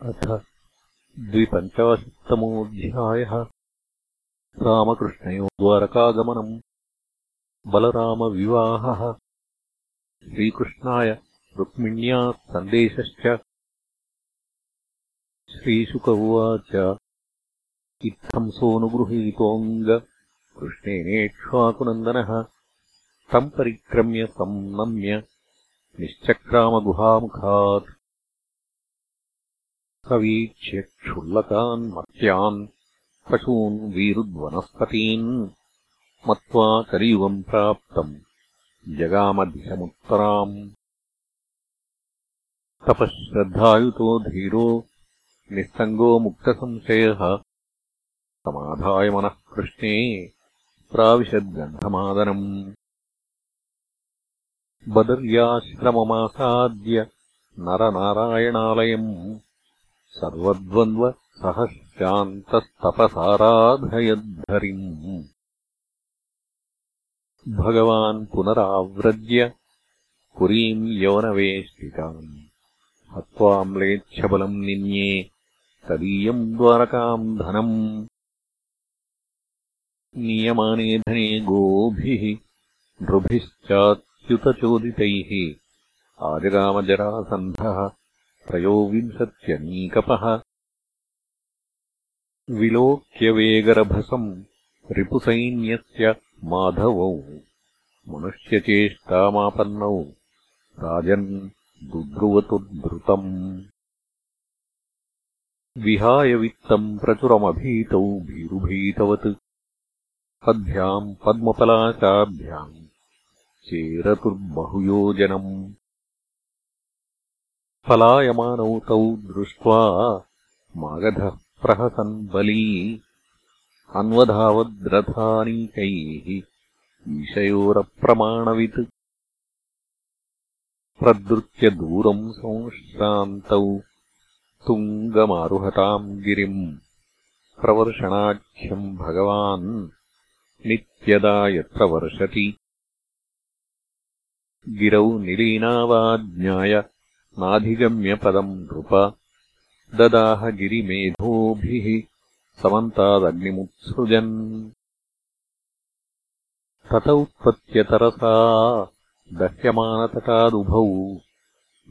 अथ द्विपञ्चाशत्तमोऽध्यायः रामकृष्णयो द्वारकागमनम् बलरामविवाहः। श्रीकृष्णाय रुक्मिण्याः सन्देशश्च। श्रीशुक उवाच। इत्थम् सोऽनुगृहीतोऽङ्ग कृष्णेनेक्ष्वाकुनन्दनः। तम् परिक्रम्य संनम्य निश्चक्रामगुहामुखात् सवीक्ष्य क्षुल्लकान् मत्स्यान् पशून् वीरुद्वनस्पतीन् मत्वा कलियुगम् प्राप्तम् जगामध्यमुत्तराम् तपः श्रद्धायुतो धीरो निःसङ्गो मुक्तसंशयः। समाधाय मनः कृष्णे प्राविशद्गन्धमादनम्। बदर्याश्रममासाद्य नरनारायणालयम् सर्वद्वन्द्वसहस्रान्तस्तपसाराधयद्धरिम्। भगवान् पुनराव्रज्य पुरीम् यवनवेष्टिताम् हत्वाम्लेच्छबलम् निन्ये तदीयम् द्वारकाम् धनम्। नीयमाने धने गोभिः नृभिश्चाच्युतचोदितैः आजगामजरासन्धः त्रयोविंशत्यनीकपः। विलोक्यवेगरभसम् रिपुसैन्यस्य माधवौ। मनुष्यचेष्टामापन्नौ। राजन् दुद्रुवतुद्धृतम् विहाय वित्तम् प्रचुरमभीतौ भीरुभीतवत्। पद्भ्याम् पद्मपलाशाभ्याम् चेरतुर्बहुयोजनम् पलायमानौ तौ दृष्ट्वा मागधः प्रहसन् बली। अन्वधावद्रथानीकैः ईशयोरप्रमाणवित्। प्रदृत्य दूरम् संश्रान्तौ तुङ्गमारुहताम् गिरिम् प्रवर्षणाख्यम् भगवान् नित्यदा यत्र वर्षति। गिरौ निलीनावाज्ञाय नाधिगम्यपदम् नृप। ददाह गिरिमेधोभिः समन्तादग्निमुत्सृजन्। ततौत्पत्यतरसा दह्यमानतटादुभौ।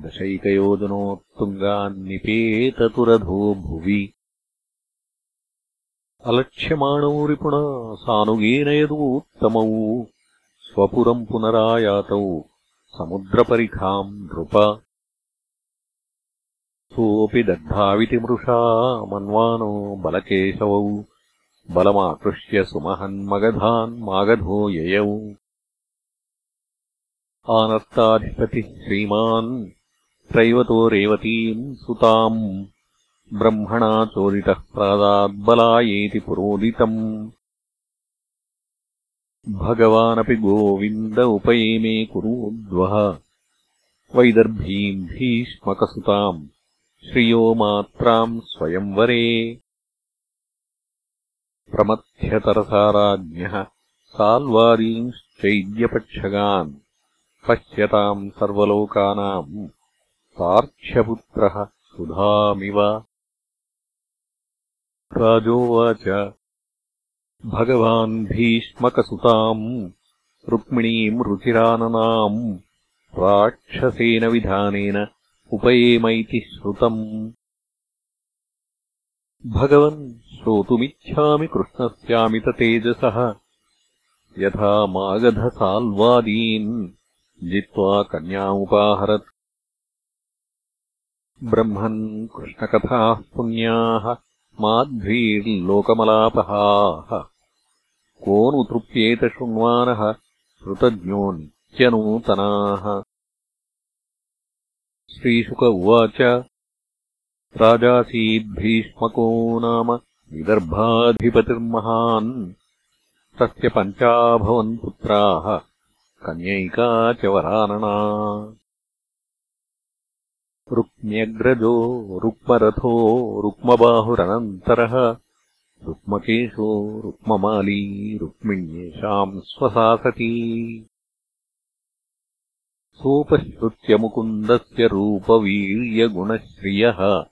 दशैकयोजनोत्तुङ्गान्निपेततुरधो भुवि। अलक्ष्यमाणौ रिपुणा सानुगेन यदूत्तमौ। स्वपुरम् पुनरायातौ समुद्रपरिखाम् नृप सोऽपि दग्धाविति मृषा मन्वानो बलकेशवौ। बलमाकृष्य सुमहन्मगधान् मागधो ययौ। आनर्ताधिपतिः श्रीमान् त्रैवतो रेवतीम् सुताम्। ब्रह्मणा चोदितः प्रादाद्बलायेति पुरोदितम्। भगवानपि गोविन्द उपयेमे कुरूद्वः वैदर्भीम् भीष्मकसुताम् श्रियो मात्राम् स्वयंवरे। प्रमथ्यतरसाराज्ञः साल्वादींश्चैद्यपक्षगान् पश्यताम् सर्वलोकानाम् सार्क्ष्यपुत्रः सुधामिव। राजोवाच भगवान् भीष्मकसुताम् रुक्मिणीम् रुचिराननाम् राक्षसेन विधानेन उपयेमैति श्रुतम् भगवन् श्रोतुमिच्छामि कृष्णस्यामिततेजसः यथा मागधसाल्वादीन् जित्वा कन्यामुपाहरत्। ब्रह्मन् कृष्णकथाः पुण्याः माध्वीर्लोकमलापहाः को नु तृप्येत शृण्वानः श्रुतज्ञो नित्यनूतनाः श्रीशुक उवाच राजासीद्भीष्मको नाम विदर्भाधिपतिर्महान्। तस्य पञ्चाभवन् पुत्राः कन्यैका च वरानना। रुक्म्यग्रजो रुक्मरथो रुक्मबाहुरनन्तरः रुक्मकेशो रुक्ममाली रुक्मिण्येषाम् स्वसासती सोपश्रुत्य मुकुन्दस्य रूपवीर्यगुणश्रियः।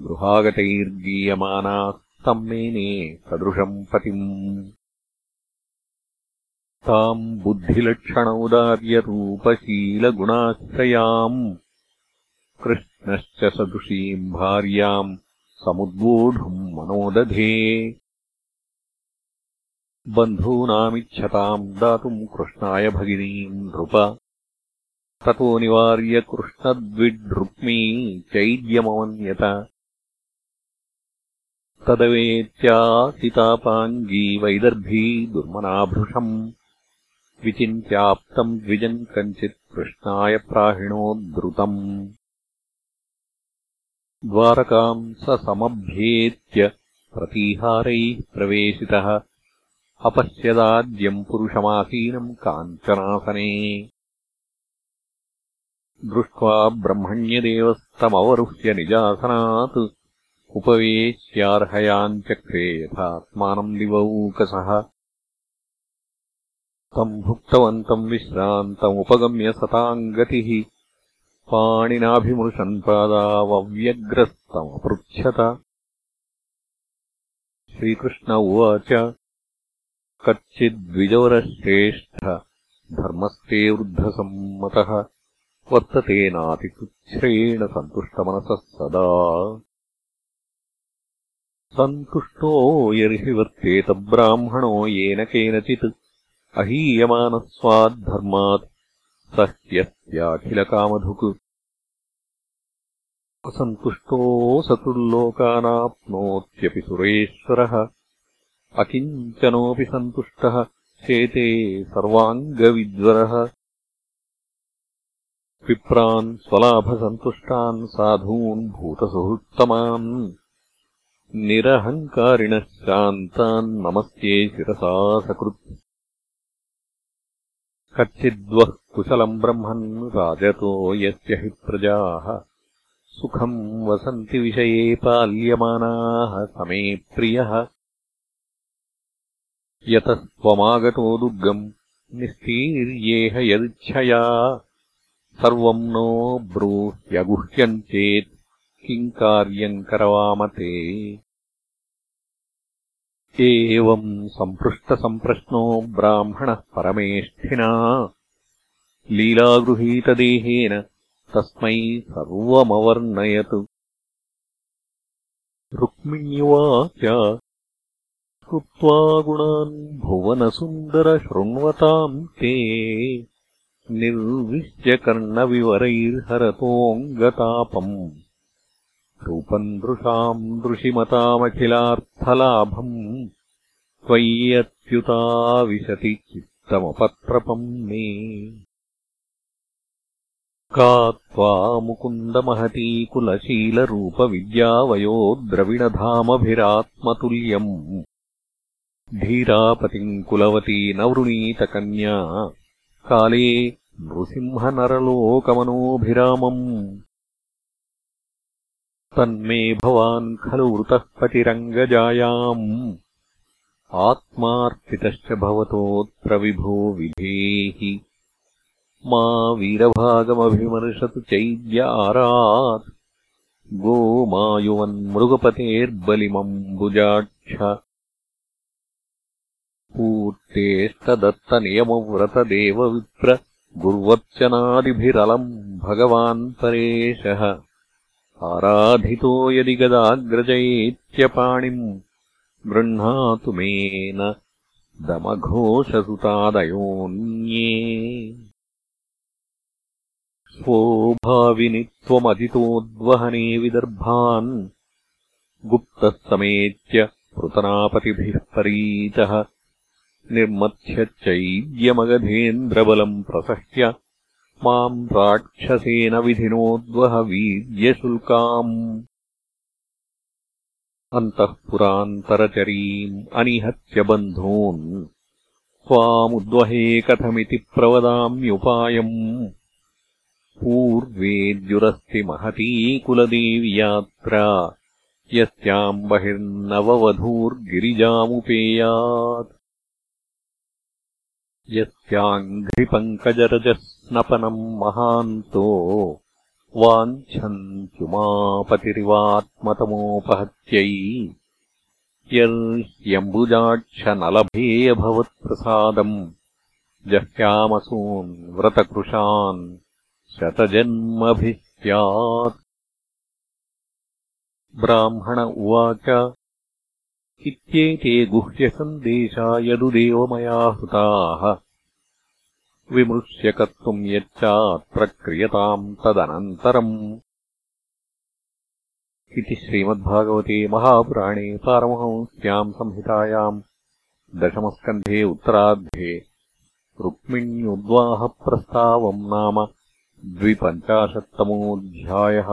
गृहागतैर्गीयमानास्तम् मेने सदृशम् पतिम्। ताम् बुद्धिलक्षणौदार्यरूपशीलगुणाश्रयाम्। कृष्णश्च सदृशीम् भार्याम् समुद्वोढुम् मनोदधे। बन्धूनामिच्छताम् दातुम् कृष्णाय भगिनीम् नृप ततो निवार्य कृष्णद्विड्रुक्मी चैद्यममन्यत तदवेत्यासितापाङ्गी वैदर्भी दुर्मनाभृशम्। विचिन्त्याप्तम् द्विजम् कञ्चित् कृष्णाय प्राहिणोद्धृतम् द्वारकाम् स समभ्येत्य प्रतीहारैः प्रवेशितः। अपश्यदाद्यम् पुरुषमासीनम् काञ्चनासने दृष्ट्वा ब्रह्मण्यदेवस्तमवरुह्य निजासनात् उपवेश्यार्हयाञ्चक्रे यथात्मानम् दिवौकसः तम् भुक्तवन्तम् विश्रान्तमुपगम्य सताम् गतिः। पाणिनाभिमृशन् पादावव्यग्रस्तमपृच्छत। श्रीकृष्ण उवाच कच्चिद्विजवरश्रेष्ठ धर्मस्ते वृद्धसम्मतः वर्तते नातिकृच्छ्रेण सन्तुष्टमनसः सदा। सन्तुष्टो यर्हि वर्तेत ब्राह्मणो येन केनचित्। अहीयमानस्वाद्धर्मात् स ह्यस्याखिलकामधुक् असन्तुष्टोऽसतुर्लोकानाप्नोत्यपि सुरेश्वरः। अकिञ्चनोऽपि सन्तुष्टः चेते सर्वाङ्गविज्वरः विप्रान् स्वलाभसन्तुष्टान् साधून् भूतसुहृत्तमान् निरहङ्कारिणः शान्तान् नमस्ये शिरसा सकृत्। कच्चिद्वः कुशलम् ब्रह्मन् राजतो यस्य हि प्रजाः। सुखम् वसन्ति विषये पाल्यमानाः समे प्रियः। यतः त्वमागतो दुर्गम् निस्तीर्येह यदिच्छया सर्वम् नो ब्रूह्यगुह्यम् चेत् किम् कार्यम् करवामते? एवम् सम्पृष्टसम्प्रश्नो ब्राह्मणः परमेष्ठिना। लीलागृहीतदेहेन तस्मै सर्वमवर्णयत्। रुक्मिण्युवाच श्रुत्वा गुणान् भुवनसुन्दरशृण्वताम् ते निर्विश्यकर्णविवरैर्हरतोऽङ्गतापम् रूपम् दृशाम् दृशिमतामखिलार्थलाभम्। त्वय्यत्युताविशति चित्तमपत्रपम् मे। का त्वा मुकुन्दमहती कुलशीलरूपविद्यावयो द्रविणधामभिरात्मतुल्यम् धीरापतिम् कुलवती न वृणीतकन्या काले नृसिंहनरलोकमनोभिरामम्। तन्मे भवान् खलु वृतः पतिरङ्गजायाम्। आत्मार्थितश्च भवतोऽत्र विभो विधेहि। मा वीरभागमभिमर्शतु चैद्य आरात् गोमायुवन्मृगपतेर्बलिमम्बुजाक्ष पूर्तेष्टदत्तनियमव्रतदेवविप्र गुर्वच्चनादिभिरलम् भगवान् परेशः। आराधितो यदि गदाग्रजयेत्यपाणिम् गृह्णातु मेन दमघोषसुतादयोऽन्ये स्वोभाविनि त्वमदितोद्वहने विदर्भान् गुप्तः समेत्य पृतनापतिभिः परीतः निर्मथ्यच्चैद्यमगधेन्द्रबलम् प्रसह्य माम् राक्षसेन विधिनोद्वह वीर्यशुल्काम् अन्तःपुरान्तरचरीम् अनिहत्य बन्धून् त्वामुद्वहे कथमिति प्रवदाम्युपायम् पूर्वेद्युरस्ति महती कुलदेवियात्रा यस्याम् बहिर्नववधूर्गिरिजामुपेयात् यस्याङ्घ्रिपङ्कजरजः स्नपनम् महान्तो वाञ्छन्त्युमापतिरिवात्मतमोपहत्यै यर्ह्यम्बुजाक्षनलभेऽभवत्प्रसादम् जह्यामसून् व्रतकृशान् शतजन्मभिः स्यात् ब्राह्मण उवाच इत्येते गुह्यसन्देशा यदुदेवमया हृताः विमृश्य कर्तुम् यच्चात्र क्रियताम् तदनन्तरम्। इति श्रीमद्भागवते महापुराणे पारमहंस्याम् संहितायाम् दशमस्कन्धे उत्तरार्धे रुक्मिण्युद्वाहप्रस्तावम् नाम द्विपञ्चाशत्तमोऽध्यायः